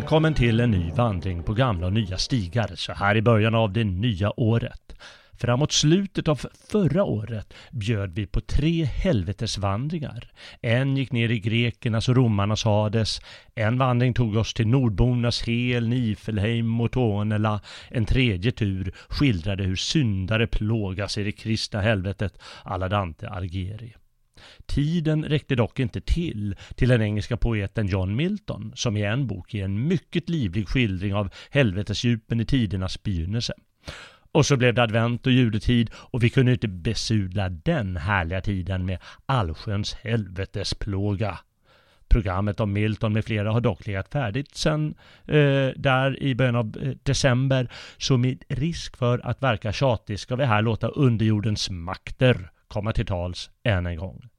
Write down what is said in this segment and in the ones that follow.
Välkommen till en ny vandring på gamla och nya stigar så här i början av det nya året. Framåt slutet av förra året bjöd vi på tre helvetesvandringar. En gick ner i grekernas och romarnas Hades, en vandring tog oss till nordbornas Hel, Nifelheim och Tornela, en tredje tur skildrade hur syndare plågas i det kristna helvetet alla Dante Alighieri. Tiden räckte dock inte till till den engelska poeten John Milton som i en bok ger en mycket livlig skildring av helvetesdjupen i tidernas begynnelse. Och så blev det advent och juletid och vi kunde inte besudla den härliga tiden med allsköns helvetesplåga. Programmet om Milton med flera har dock legat färdigt sedan eh, där i början av eh, december så med risk för att verka tjatig ska vi här låta underjordens makter komma till tals än en gång.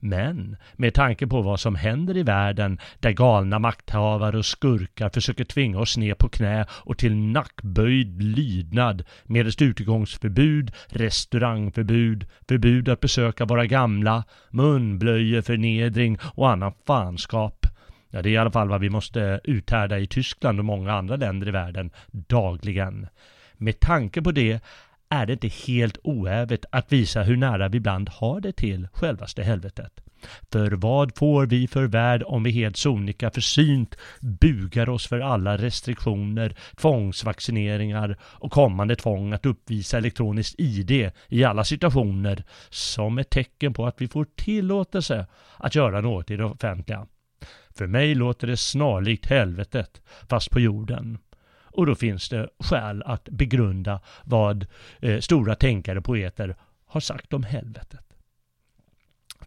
Men med tanke på vad som händer i världen där galna makthavare och skurkar försöker tvinga oss ner på knä och till nackböjd lydnad medelst utegångsförbud, restaurangförbud, förbud att besöka våra gamla, munblöjeförnedring och annan fanskap. Ja, det är i alla fall vad vi måste uthärda i Tyskland och många andra länder i världen dagligen. Med tanke på det är det inte helt oävet att visa hur nära vi ibland har det till självaste helvetet. För vad får vi för värld om vi helt sonika försynt bugar oss för alla restriktioner, tvångsvaccineringar och kommande tvång att uppvisa elektroniskt ID i alla situationer som ett tecken på att vi får tillåtelse att göra något i det offentliga. För mig låter det snarlikt helvetet, fast på jorden. Och då finns det skäl att begrunda vad eh, stora tänkare och poeter har sagt om helvetet.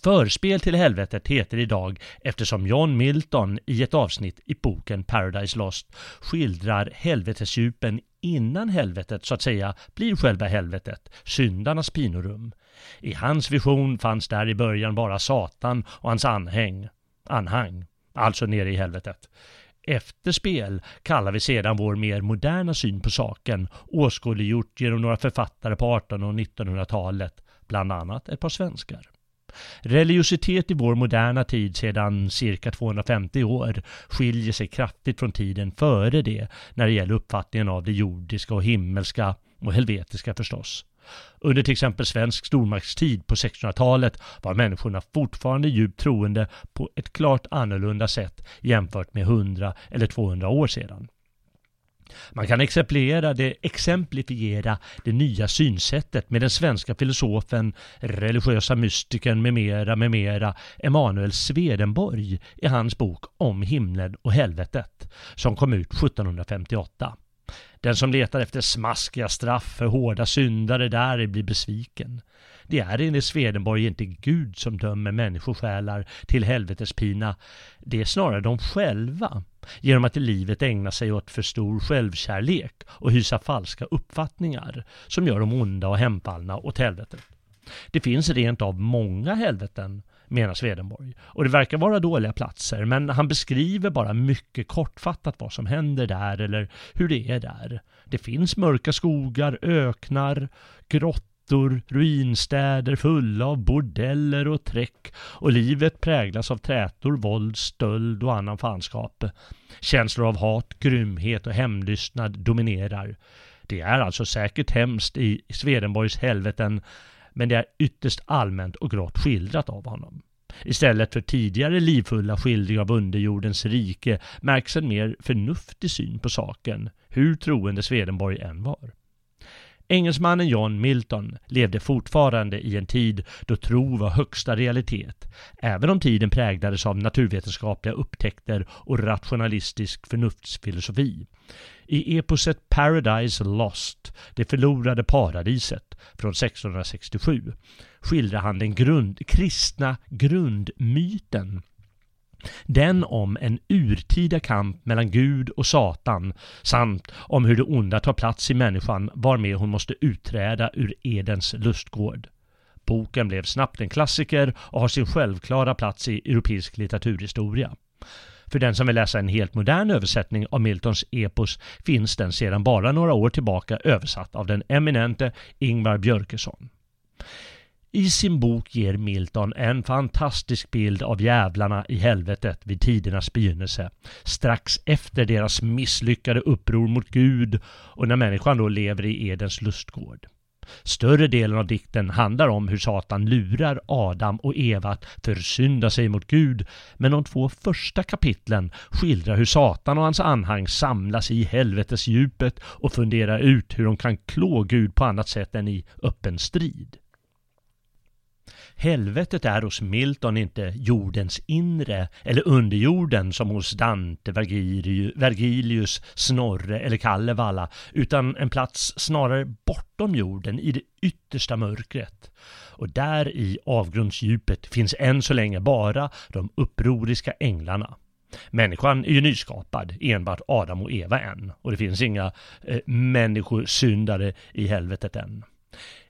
Förspel till helvetet heter idag eftersom John Milton i ett avsnitt i boken Paradise Lost skildrar helvetesdjupen innan helvetet så att säga blir själva helvetet, syndarnas pinorum. I hans vision fanns där i början bara Satan och hans anhäng, anhang, alltså nere i helvetet. Efterspel kallar vi sedan vår mer moderna syn på saken, åskådliggjort genom några författare på 1800 och 1900-talet, bland annat ett par svenskar. Religiositet i vår moderna tid sedan cirka 250 år skiljer sig kraftigt från tiden före det när det gäller uppfattningen av det jordiska och himmelska och helvetiska förstås. Under till exempel svensk stormaktstid på 1600-talet var människorna fortfarande djupt troende på ett klart annorlunda sätt jämfört med 100 eller 200 år sedan. Man kan exemplifiera det, exemplifiera det nya synsättet med den svenska filosofen, religiösa mystikern med mera, med mera, Emanuel Swedenborg i hans bok Om himlen och helvetet som kom ut 1758. Den som letar efter smaskiga straff för hårda syndare där blir besviken. Det är enligt Swedenborg inte Gud som dömer människosjälar till helvetespina. Det är snarare de själva, genom att i livet ägna sig åt för stor självkärlek och hysa falska uppfattningar, som gör dem onda och hemfallna åt helvetet. Det finns rent av många helveten menar Swedenborg. Och det verkar vara dåliga platser, men han beskriver bara mycket kortfattat vad som händer där eller hur det är där. Det finns mörka skogar, öknar, grottor, ruinstäder fulla av bordeller och träck och livet präglas av trätor, våld, stöld och annan fanskap. Känslor av hat, grymhet och hämndlystnad dominerar. Det är alltså säkert hemskt i Swedenborgs helveten men det är ytterst allmänt och grått skildrat av honom. Istället för tidigare livfulla skildring av underjordens rike märks en mer förnuftig syn på saken, hur troende Swedenborg än var. Engelsmannen John Milton levde fortfarande i en tid då tro var högsta realitet, även om tiden präglades av naturvetenskapliga upptäckter och rationalistisk förnuftsfilosofi. I eposet Paradise Lost, det förlorade paradiset, från 1667, skildrar han den grund, kristna grundmyten den om en urtida kamp mellan Gud och Satan samt om hur det onda tar plats i människan varmed hon måste utträda ur Edens lustgård. Boken blev snabbt en klassiker och har sin självklara plats i europeisk litteraturhistoria. För den som vill läsa en helt modern översättning av Miltons epos finns den sedan bara några år tillbaka översatt av den eminente Ingvar Björkesson. I sin bok ger Milton en fantastisk bild av djävlarna i helvetet vid tidernas begynnelse. Strax efter deras misslyckade uppror mot Gud och när människan då lever i Edens lustgård. Större delen av dikten handlar om hur Satan lurar Adam och Eva att försynda sig mot Gud, men de två första kapitlen skildrar hur Satan och hans anhang samlas i helvetesdjupet och funderar ut hur de kan klå Gud på annat sätt än i öppen strid. Helvetet är hos Milton inte jordens inre eller underjorden som hos Dante, Vergilius, Snorre eller Kalevala utan en plats snarare bortom jorden i det yttersta mörkret. Och där i avgrundsdjupet finns än så länge bara de upproriska änglarna. Människan är ju nyskapad, enbart Adam och Eva än. Och det finns inga eh, människosyndare i helvetet än.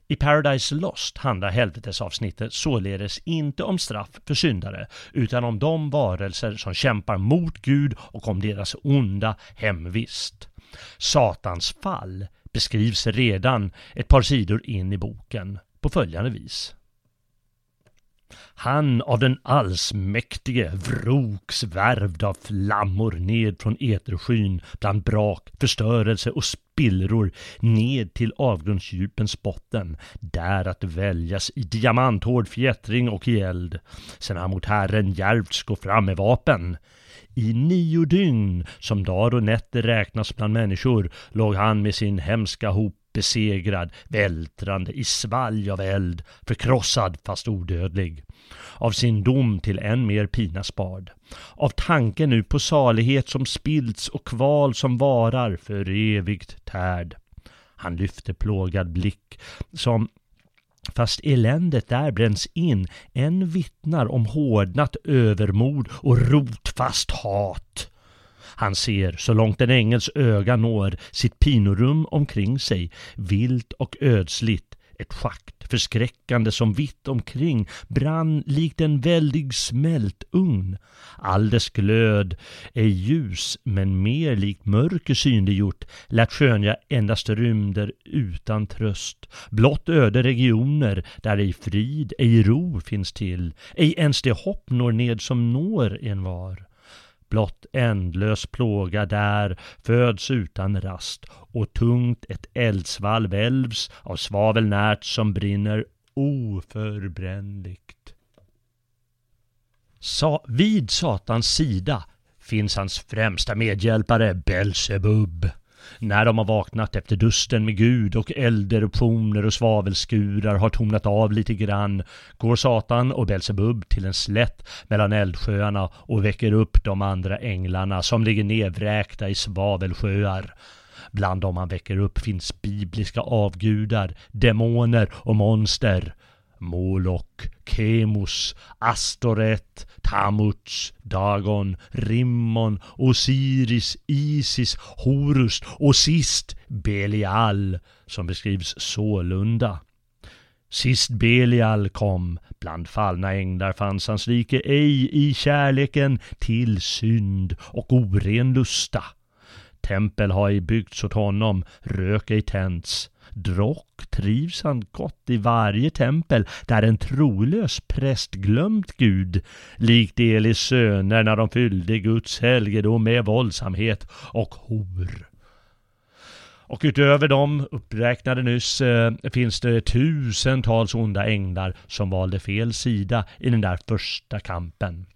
I Paradise Lost handlar helvetesavsnittet således inte om straff för syndare utan om de varelser som kämpar mot Gud och om deras onda hemvist. Satans fall beskrivs redan ett par sidor in i boken på följande vis. Han av den allsmäktige vroks värvd av flammor ned från eterskyn bland brak, förstörelse och spillror ned till avgrundsdjupens botten, där att väljas i diamanthård fjättring och i eld. Sen han mot Herren djärvt gå fram med vapen. I nio dygn, som dagar och nätter räknas bland människor, låg han med sin hemska hop besegrad, vältrande i svalg av eld, förkrossad fast odödlig. Av sin dom till än mer pina spard. Av tanken nu på salighet som spilts och kval som varar för evigt tärd. Han lyfte plågad blick som Fast eländet där bränns in, än vittnar om hårdnat övermod och rotfast hat. Han ser, så långt en ängels öga når, sitt pinorum omkring sig, vilt och ödsligt, ett schakt förskräckande som vitt omkring brann likt en väldig smältugn. All dess glöd är ljus, men mer likt mörker synliggjort, lät skönja endast rymder utan tröst. Blott öde regioner, där ej frid, ej ro finns till, ej ens det hopp når ned som når en var blott ändlös plåga där föds utan rast och tungt ett eldsvall välvs av svavel närt som brinner oförbrännligt. Sa vid Satans sida finns hans främsta medhjälpare Belsebub. När de har vaknat efter dusten med Gud och elderuptioner och svavelskurar har tonat av lite grann går Satan och Belsebub till en slätt mellan eldsjöarna och väcker upp de andra änglarna som ligger nedvräkta i svavelsjöar. Bland dem han väcker upp finns bibliska avgudar, demoner och monster. Molok, Kemus, Astoret, Tamuts, Dagon, Rimmon, Osiris, Isis, Horus och sist Belial som beskrivs sålunda. Sist Belial kom, bland fallna änglar fanns hans like ej i kärleken till synd och oren lusta. Tempel har ej byggts åt honom, rök ej tänts. Drock trivs han gott i varje tempel där en trolös präst glömt Gud, likt Elis söner när de fyllde Guds helgedom med våldsamhet och hor. Och utöver de uppräknade nyss eh, finns det tusentals onda änglar som valde fel sida i den där första kampen.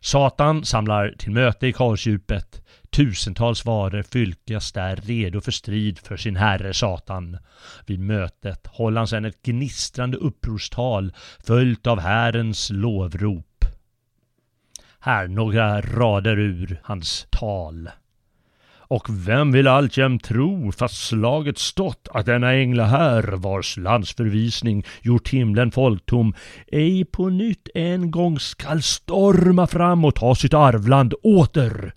Satan samlar till möte i kaosdjupet. Tusentals varor fylkas där redo för strid för sin herre Satan. Vid mötet håller han sedan ett gnistrande upprorstal följt av Herrens lovrop. Här några rader ur hans tal. Och vem vill alltjämt tro, fast slaget stått, att denna änglahär, vars landsförvisning gjort himlen folktom, ej på nytt en gång skall storma fram och ta sitt arvland åter?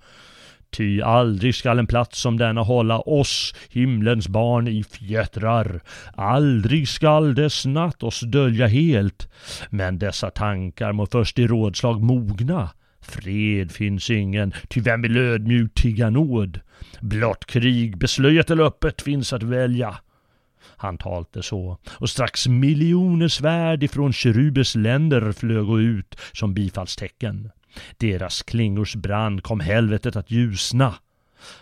Ty aldrig skall en plats som denna hålla oss, himlens barn, i fjättrar. Aldrig skall dess natt oss dölja helt. Men dessa tankar må först i rådslag mogna. Fred finns ingen, ty vem vill ödmjukt tigga nåd? Blott krig, beslöjat eller öppet, finns att välja. Han talte så, och strax miljoner svärd ifrån kerubers länder flög ut som bifallstecken. Deras klingors brand kom helvetet att ljusna.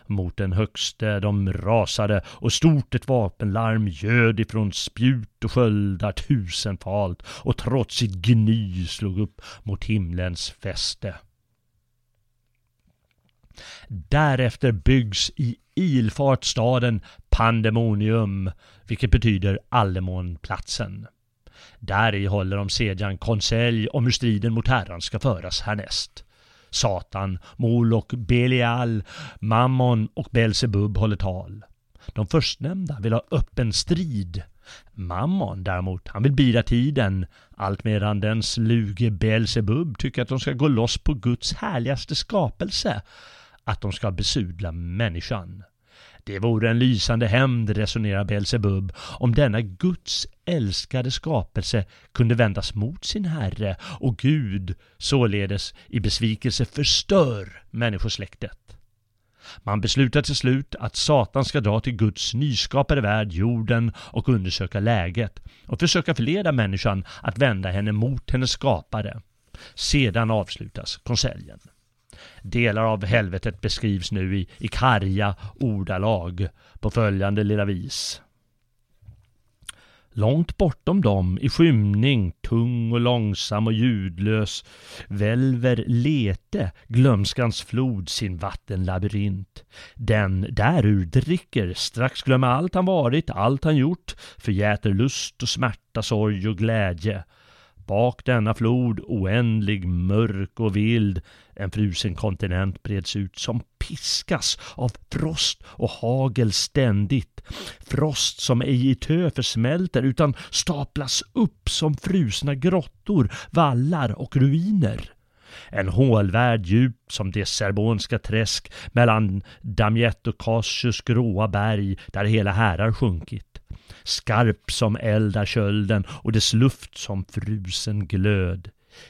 Mot den högste de rasade och stort ett vapenlarm göd ifrån spjut och sköldar tusenfalt och trots sitt gny slog upp mot himlens fäste. Därefter byggs i ilfart staden Pandemonium, vilket betyder Allemånplatsen. Där i håller de sedan konselj om hur striden mot Herran ska föras härnäst. Satan, Molok, Belial, Mammon och Belsebub håller tal. De förstnämnda vill ha öppen strid. Mammon däremot, han vill bida tiden, allt medan den sluge Belsebub tycker att de ska gå loss på Guds härligaste skapelse, att de ska besudla människan. Det vore en lysande hämnd, resonerar Belsebub, om denna Guds älskade skapelse kunde vändas mot sin Herre och Gud således i besvikelse förstör människosläktet. Man beslutar till slut att Satan ska dra till Guds nyskapade värld, jorden, och undersöka läget och försöka förleda människan att vända henne mot hennes skapare. Sedan avslutas konseljen. Delar av helvetet beskrivs nu i, i karga ordalag på följande lilla vis. Långt bortom dem, i skymning, tung och långsam och ljudlös, välver Lete, glömskans flod, sin vattenlabyrint. Den därur dricker, strax glömmer allt han varit, allt han gjort, förgäter lust och smärta, sorg och glädje. Bak denna flod, oändlig, mörk och vild, en frusen kontinent breds ut som piskas av frost och hagel ständigt. Frost som ej i tö försmälter utan staplas upp som frusna grottor, vallar och ruiner. En hålvärld djup som det serbonska träsk mellan Damiet och Cassius gråa berg där hela härar sjunkit. Skarp som eld är kölden och dess luft som frusen glöd.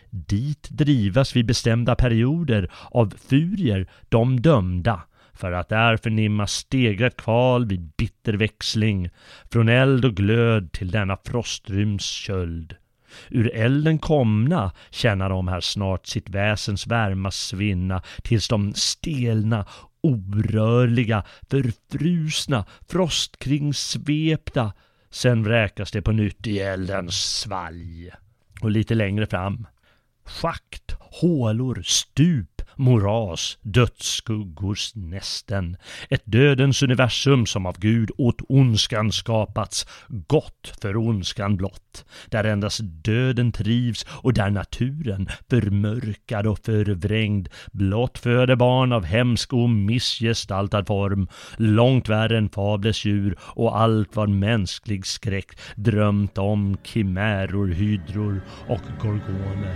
Dit drivas vid bestämda perioder av furier, de dömda, för att där förnimma stegrat kval vid bitter växling, från eld och glöd till denna frostrymds köld. Ur elden komna känna de här snart sitt väsens värma svinna, tills de stelna, orörliga, förfrusna, frostkringsvepta. sen vräkas det på nytt i eldens svalg. Och lite längre fram, schakt, hålor, stup, moras, dödsskuggors nästen. Ett dödens universum som av Gud åt ondskan skapats, gott för ondskan blott. Där endast döden trivs och där naturen, förmörkad och förvrängd, blott föder barn av hemsk och missgestaltad form, långt värre än fables djur och allt vad mänsklig skräck drömt om kimäror, hydror och gorgoner.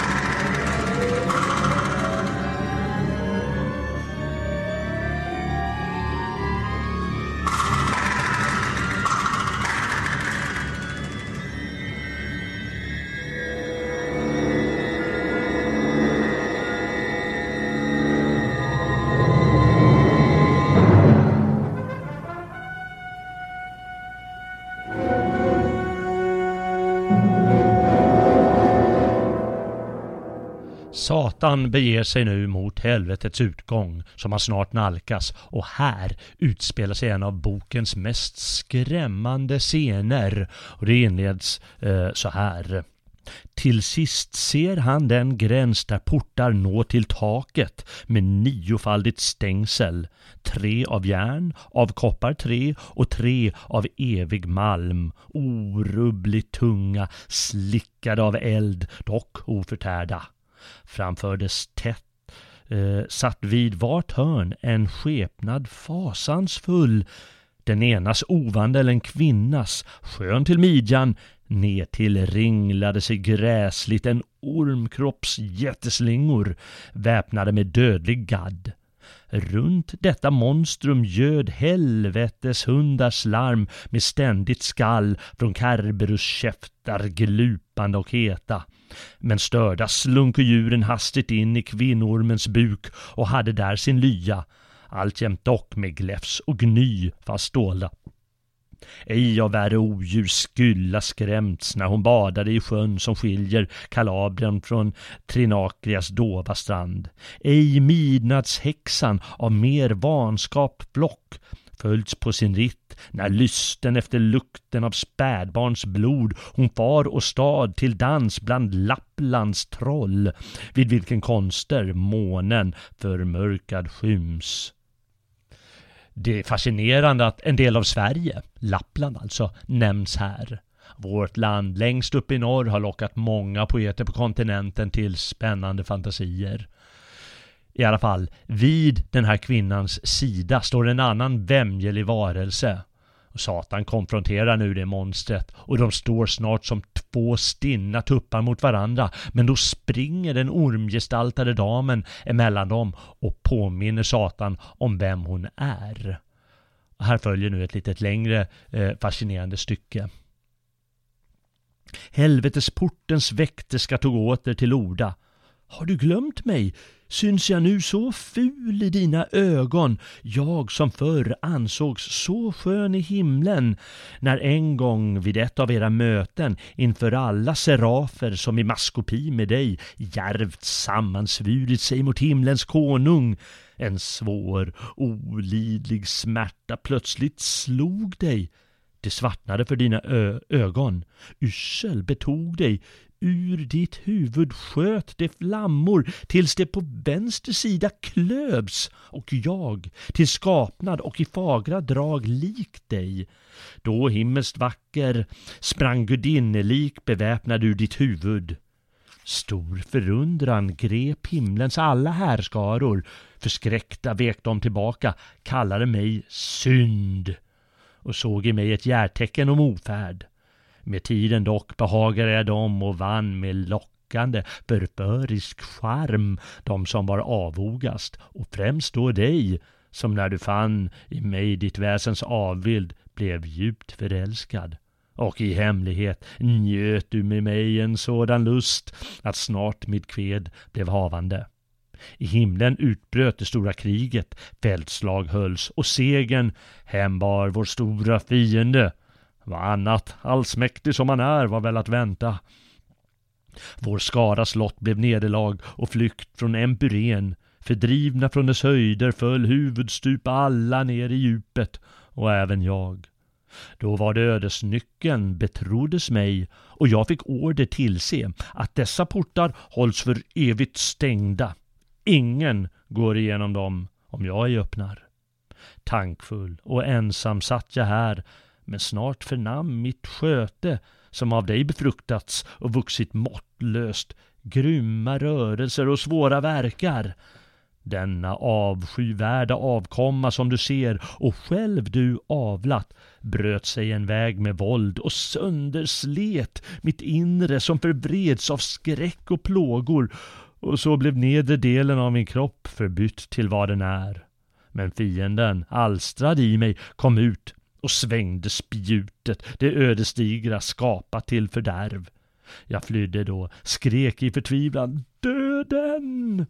Satan beger sig nu mot helvetets utgång som han snart nalkas och här utspelar sig en av bokens mest skrämmande scener. Och det inleds eh, så här. Till sist ser han den gräns där portar når till taket med niofaldigt stängsel, tre av järn, av koppar tre och tre av evig malm, orubbligt tunga, slickade av eld, dock oförtärda framfördes tätt eh, satt vid vart hörn en skepnad fasansfull. Den enas ovandel en kvinnas, skön till midjan, ner till ringlade sig gräsligt en ormkropps jätteslingor, väpnade med dödlig gadd. Runt detta monstrum göd helvetes hundars larm med ständigt skall från Kerberus käftar glupande och heta. Men störda slunker djuren hastigt in i kvinnormens buk och hade där sin lya. alltjämt dock med gläfs och gny fast dolda. Ej av värre odjur skylla skrämts när hon badade i sjön som skiljer Kalabrien från Trinakrias dova strand. Ej midnattshäxan av mer vanskap block följts på sin ritt när lysten efter lukten av spädbarns blod hon far och stad till dans bland Lapplands troll vid vilken konster månen förmörkad skyms. Det är fascinerande att en del av Sverige, Lappland alltså, nämns här. Vårt land längst upp i norr har lockat många poeter på kontinenten till spännande fantasier. I alla fall, vid den här kvinnans sida står en annan vämjelig varelse. Satan konfronterar nu det monstret och de står snart som två stinna tuppar mot varandra. Men då springer den ormgestaltade damen emellan dem och påminner Satan om vem hon är. Och här följer nu ett litet längre eh, fascinerande stycke. Helvetesportens väkterska tog åter till orda. Har du glömt mig? Syns jag nu så ful i dina ögon, jag som förr ansågs så skön i himlen, när en gång vid ett av era möten inför alla serafer som i maskopi med dig järvt sammansvurit sig mot himlens konung, en svår, olidlig smärta plötsligt slog dig. Det svartnade för dina ögon. Yrsel betog dig Ur ditt huvud sköt det flammor tills det på vänster sida klövs och jag till skapnad och i fagra drag lik dig. Då himmelskt vacker sprang gudinnelik beväpnad ur ditt huvud. Stor förundran grep himlens alla härskaror. Förskräckta vek de tillbaka, kallade mig synd och såg i mig ett järtecken om ofärd. Med tiden dock behagade jag dem och vann med lockande förförisk charm de som var avogast och främst då dig som när du fann i mig ditt väsens avbild blev djupt förälskad. Och i hemlighet njöt du med mig en sådan lust att snart mitt kved blev havande. I himlen utbröt det stora kriget, fältslag hölls och segern hembar vår stora fiende vad annat, allsmäktig som han är, var väl att vänta. Vår skaras lott blev nederlag och flykt från Empyren. Fördrivna från dess höjder föll huvudstup alla ner i djupet, och även jag. Då var det ödesnyckeln betroddes mig och jag fick order tillse att dessa portar hålls för evigt stängda. Ingen går igenom dem om jag ej öppnar. Tankfull och ensam satt jag här men snart förnam mitt sköte, som av dig befruktats och vuxit måttlöst, grymma rörelser och svåra verkar. Denna avskyvärda avkomma som du ser och själv du avlat bröt sig en väg med våld och sönderslet mitt inre som förvreds av skräck och plågor och så blev nedre delen av min kropp förbytt till vad den är. Men fienden, alstrad i mig, kom ut och svängde spjutet, det ödesdigra skapat till fördärv. Jag flydde då, skrek i förtvivlan Döden!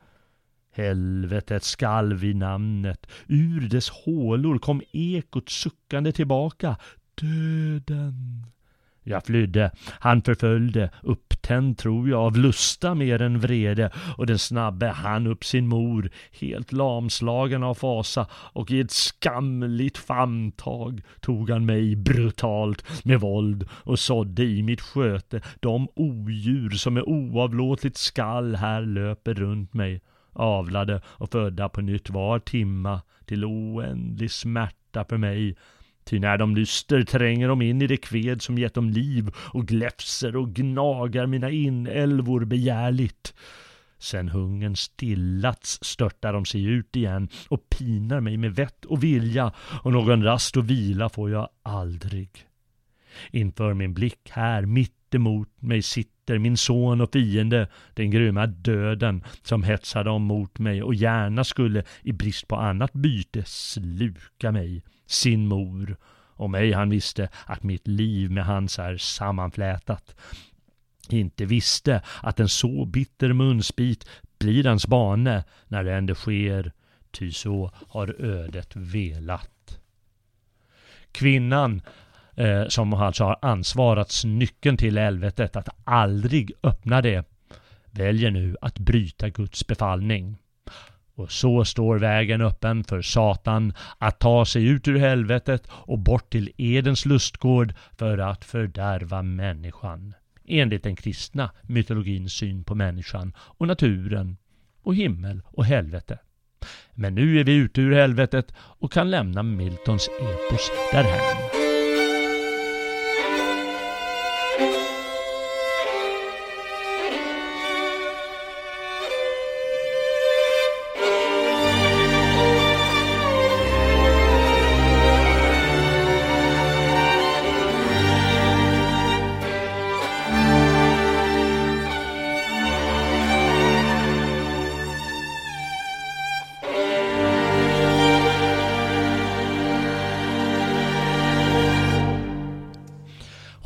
Helvetet skalv i namnet, ur dess hålor kom ekot suckande tillbaka. Döden! Jag flydde, han förföljde, upptänd tror jag av lusta mer än vrede. Och den snabbe han upp sin mor, helt lamslagen av fasa. Och i ett skamligt famntag tog han mig brutalt med våld och sådde i mitt sköte. De odjur som med oavlåtligt skall här löper runt mig, avlade och födda på nytt var timma till oändlig smärta för mig. Ty när de lyster tränger de in i det kved som gett dem liv och gläfser och gnagar mina inälvor begärligt. Sen hungern stillats störtar de sig ut igen och pinar mig med vett och vilja och någon rast och vila får jag aldrig. Inför min blick här mitt emot mig sitter min son och fiende, den grymma döden som hetsar dem mot mig och gärna skulle i brist på annat byte sluka mig sin mor. Om ej han visste att mitt liv med hans är sammanflätat. Inte visste att en så bitter munsbit blir hans bane när det ändå sker. ty så har ödet velat. Kvinnan eh, som alltså har ansvarats nyckeln till helvetet att aldrig öppna det, väljer nu att bryta Guds befallning. Och så står vägen öppen för Satan att ta sig ut ur helvetet och bort till Edens lustgård för att fördärva människan. Enligt den kristna mytologins syn på människan och naturen och himmel och helvete. Men nu är vi ute ur helvetet och kan lämna Miltons epos därhän.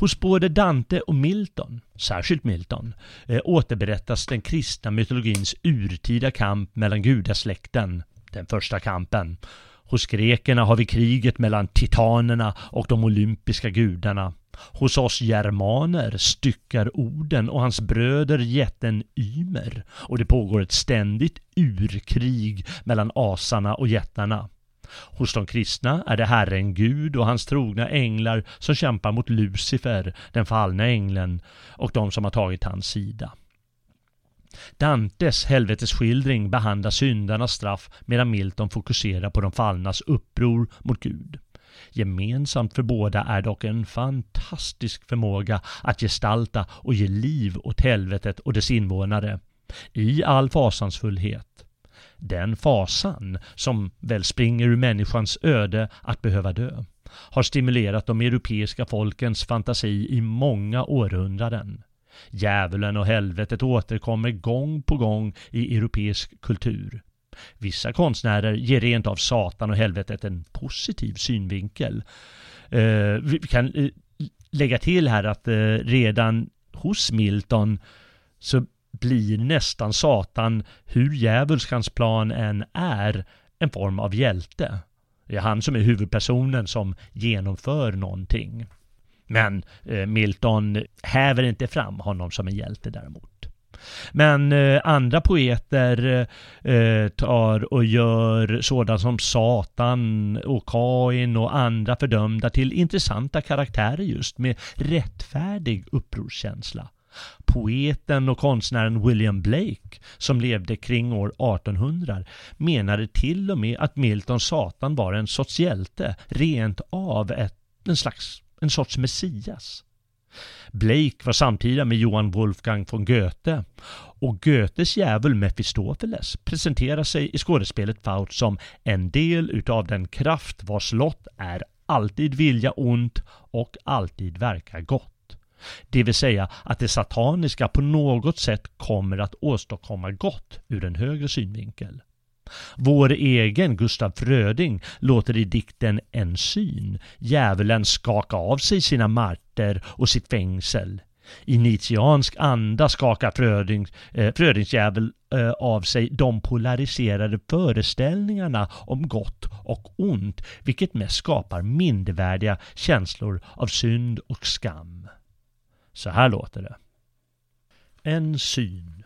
Hos både Dante och Milton, särskilt Milton, eh, återberättas den kristna mytologins urtida kamp mellan gudasläkten, den första kampen. Hos grekerna har vi kriget mellan titanerna och de olympiska gudarna. Hos oss germaner styckar Oden och hans bröder jätten Ymer och det pågår ett ständigt urkrig mellan asarna och jättarna. Hos de kristna är det Herren Gud och hans trogna änglar som kämpar mot Lucifer, den fallna ängeln, och de som har tagit hans sida. Dantes helvetesskildring behandlar syndarnas straff medan Milton fokuserar på de fallnas uppror mot Gud. Gemensamt för båda är dock en fantastisk förmåga att gestalta och ge liv åt helvetet och dess invånare i all fasansfullhet den fasan som väl springer ur människans öde att behöva dö har stimulerat de europeiska folkens fantasi i många århundraden. Djävulen och helvetet återkommer gång på gång i europeisk kultur. Vissa konstnärer ger rent av Satan och helvetet en positiv synvinkel. Eh, vi kan eh, lägga till här att eh, redan hos Milton så blir nästan Satan, hur djävulsk hans plan än är, en form av hjälte. Det är han som är huvudpersonen som genomför någonting. Men eh, Milton häver inte fram honom som en hjälte däremot. Men eh, andra poeter eh, tar och gör sådant som Satan och Kain och andra fördömda till intressanta karaktärer just med rättfärdig upprorskänsla. Poeten och konstnären William Blake, som levde kring år 1800, menade till och med att Miltons Satan var en sorts hjälte, rent av ett, en slags, en sorts Messias. Blake var samtida med Johan Wolfgang von Goethe och Goethes djävul Mefistofeles presenterar sig i skådespelet Faust som en del utav den kraft vars lott är alltid vilja ont och alltid verka gott. Det vill säga att det sataniska på något sätt kommer att åstadkomma gott ur en högre synvinkel. Vår egen Gustaf Fröding låter i dikten En syn djävulen skaka av sig sina marter och sitt fängsel. I Nietzscheansk anda skakar Frödings eh, Frödingsdjävul eh, av sig de polariserade föreställningarna om gott och ont, vilket mest skapar mindervärdiga känslor av synd och skam. Så här låter det. En syn.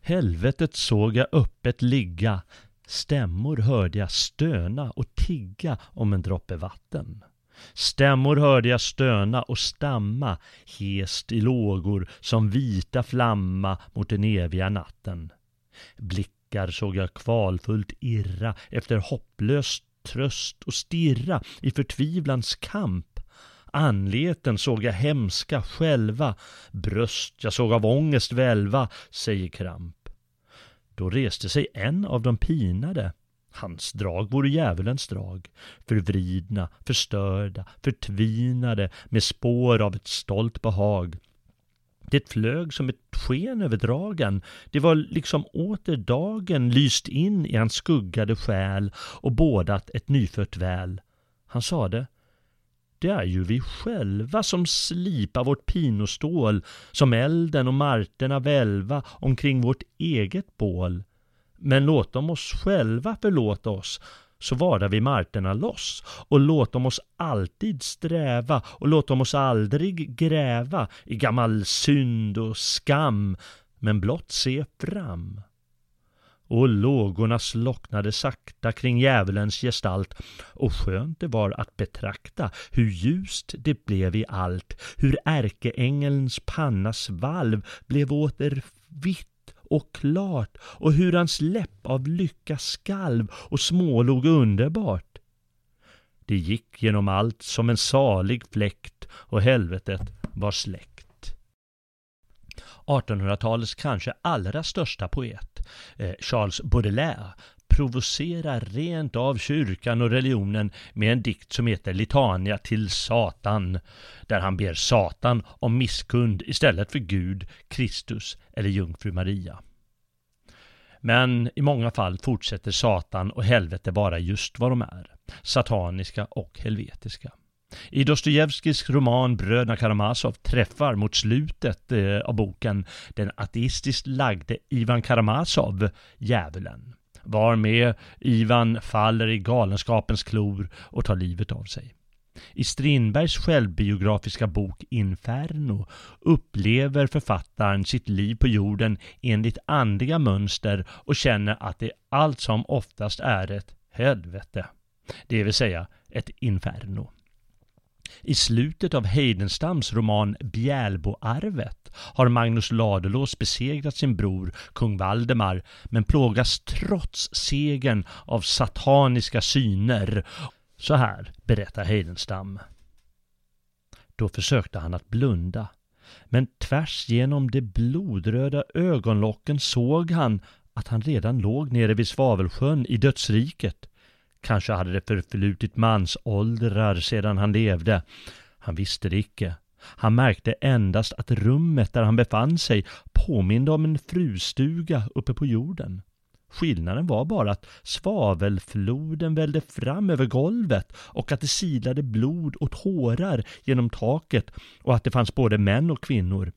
Helvetet såg jag öppet ligga, stämmor hörde jag stöna och tigga om en droppe vatten. Stämmor hörde jag stöna och stamma, hest i lågor som vita flamma mot den eviga natten. Blickar såg jag kvalfullt irra efter hopplös tröst och stirra i förtvivlans kamp Anleten såg jag hemska själva, bröst jag såg av ångest välva, säger Kramp. Då reste sig en av de pinade. Hans drag vore djävulens drag, förvridna, förstörda, förtvinade med spår av ett stolt behag. Det flög som ett sken över dragen. Det var liksom åter dagen lyst in i hans skuggade själ och bådat ett nyfött väl. Han sade det är ju vi själva som slipar vårt pinostål, som elden och marterna välva omkring vårt eget bål. Men låt dem oss själva förlåta oss, så vara vi marterna loss. Och låt dem oss alltid sträva och låt dem oss aldrig gräva i gammal synd och skam, men blott se fram. Och lågorna slocknade sakta kring djävulens gestalt och skönt det var att betrakta hur ljust det blev i allt, hur ärkeängelns pannas valv blev åter vitt och klart och hur hans läpp av lycka skalv och smålog underbart. Det gick genom allt som en salig fläkt och helvetet var släckt. 1800-talets kanske allra största poet, eh, Charles Baudelaire, provocerar rent av kyrkan och religionen med en dikt som heter Litania till Satan, där han ber Satan om misskund istället för Gud, Kristus eller jungfru Maria. Men i många fall fortsätter Satan och helvete vara just vad de är, sataniska och helvetiska. I Dostojevskijs roman Bröderna Karamazov träffar mot slutet eh, av boken den ateistiskt lagde Ivan Karamazov djävulen, varmed Ivan faller i galenskapens klor och tar livet av sig. I Strindbergs självbiografiska bok Inferno upplever författaren sitt liv på jorden enligt andliga mönster och känner att det allt som oftast är ett helvete. Det vill säga ett inferno. I slutet av Heidenstams roman Bjälboarvet har Magnus Ladulås besegrat sin bror kung Valdemar men plågas trots segern av sataniska syner så här berättar Heidenstam. Då försökte han att blunda, men tvärs genom de blodröda ögonlocken såg han att han redan låg nere vid Svavelsjön i dödsriket. Kanske hade det förflutit mansåldrar sedan han levde. Han visste det icke. Han märkte endast att rummet där han befann sig påminde om en frustuga uppe på jorden. Skillnaden var bara att svavelfloden vällde fram över golvet och att det silade blod och tårar genom taket och att det fanns både män och kvinnor.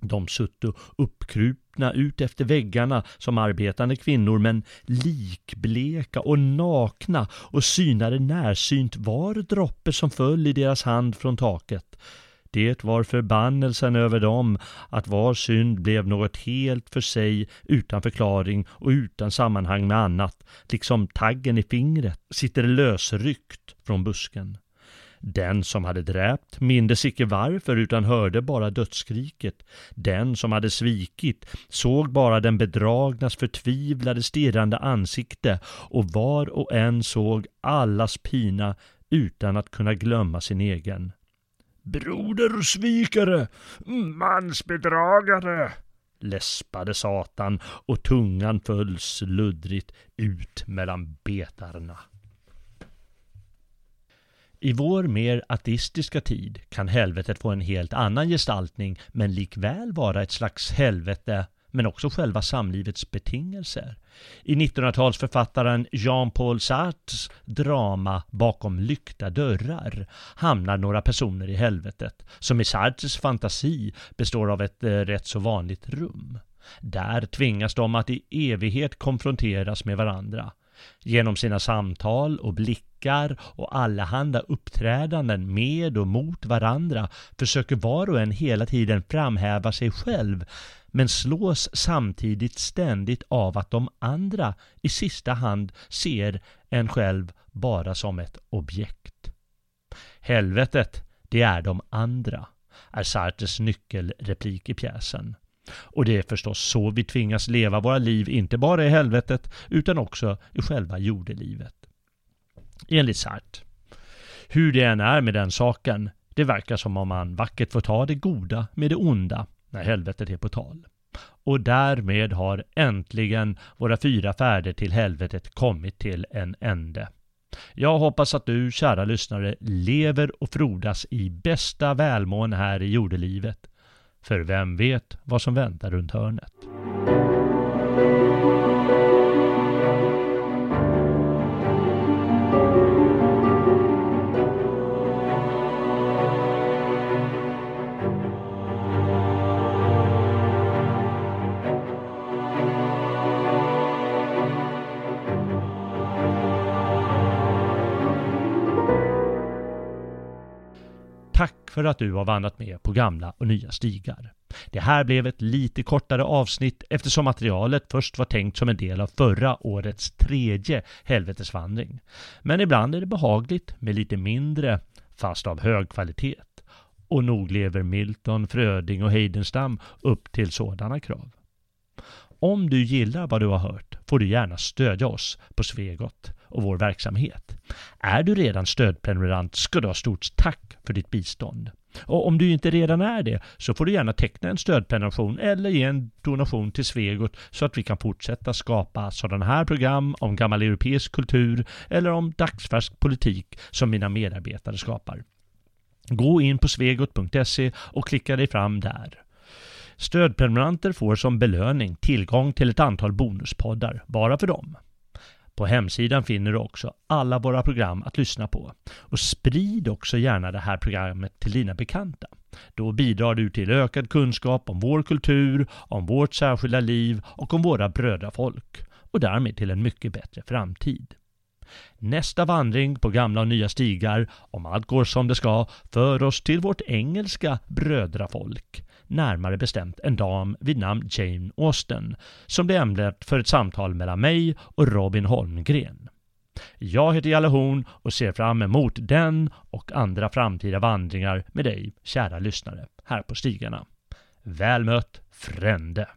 De sutto uppkrupna ut efter väggarna som arbetande kvinnor men likbleka och nakna och synade närsynt var droppe som föll i deras hand från taket. Det var förbannelsen över dem att var synd blev något helt för sig utan förklaring och utan sammanhang med annat, liksom taggen i fingret sitter lösryckt från busken. Den som hade dräpt mindes icke varför utan hörde bara dödsskriket. Den som hade svikit såg bara den bedragnas förtvivlade stirrande ansikte och var och en såg allas pina utan att kunna glömma sin egen. Broder svikare, mansbedragare, läspade Satan och tungan föll sluddrigt ut mellan betarna. I vår mer ateistiska tid kan helvetet få en helt annan gestaltning men likväl vara ett slags helvete men också själva samlivets betingelser. I 1900-talsförfattaren Jean-Paul Sartres drama Bakom lyckta dörrar hamnar några personer i helvetet, som i Sartres fantasi består av ett eh, rätt så vanligt rum. Där tvingas de att i evighet konfronteras med varandra. Genom sina samtal och blickar och allehanda uppträdanden med och mot varandra försöker var och en hela tiden framhäva sig själv men slås samtidigt ständigt av att de andra i sista hand ser en själv bara som ett objekt. Helvetet, det är de andra, är Sartres nyckelreplik i pjäsen. Och det är förstås så vi tvingas leva våra liv, inte bara i helvetet, utan också i själva jordelivet. Enligt Sartre. Hur det än är med den saken, det verkar som om man vackert får ta det goda med det onda när helvetet är på tal. Och därmed har äntligen våra fyra färder till helvetet kommit till en ände. Jag hoppas att du, kära lyssnare, lever och frodas i bästa välmån här i jordelivet. För vem vet vad som väntar runt hörnet. För att du har vandrat med på gamla och nya stigar. Det här blev ett lite kortare avsnitt eftersom materialet först var tänkt som en del av förra årets tredje helvetesvandring. Men ibland är det behagligt med lite mindre, fast av hög kvalitet. Och nog lever Milton, Fröding och Heidenstam upp till sådana krav. Om du gillar vad du har hört får du gärna stödja oss på Svegot och vår verksamhet. Är du redan stödprenumerant ska du ha stort tack för ditt bistånd. Och om du inte redan är det så får du gärna teckna en stödprenumeration eller ge en donation till Svegot så att vi kan fortsätta skapa sådana här program om gammal europeisk kultur eller om dagsfärsk politik som mina medarbetare skapar. Gå in på svegot.se och klicka dig fram där. Stödprenumeranter får som belöning tillgång till ett antal bonuspoddar bara för dem. På hemsidan finner du också alla våra program att lyssna på. Och sprid också gärna det här programmet till dina bekanta. Då bidrar du till ökad kunskap om vår kultur, om vårt särskilda liv och om våra brödrafolk. Och därmed till en mycket bättre framtid. Nästa vandring på gamla och nya stigar, om allt går som det ska, för oss till vårt engelska brödrafolk närmare bestämt en dam vid namn Jane Austen, som blev ämnet för ett samtal mellan mig och Robin Holmgren. Jag heter Jalle Horn och ser fram emot den och andra framtida vandringar med dig, kära lyssnare, här på stigarna. Väl mött, Frände!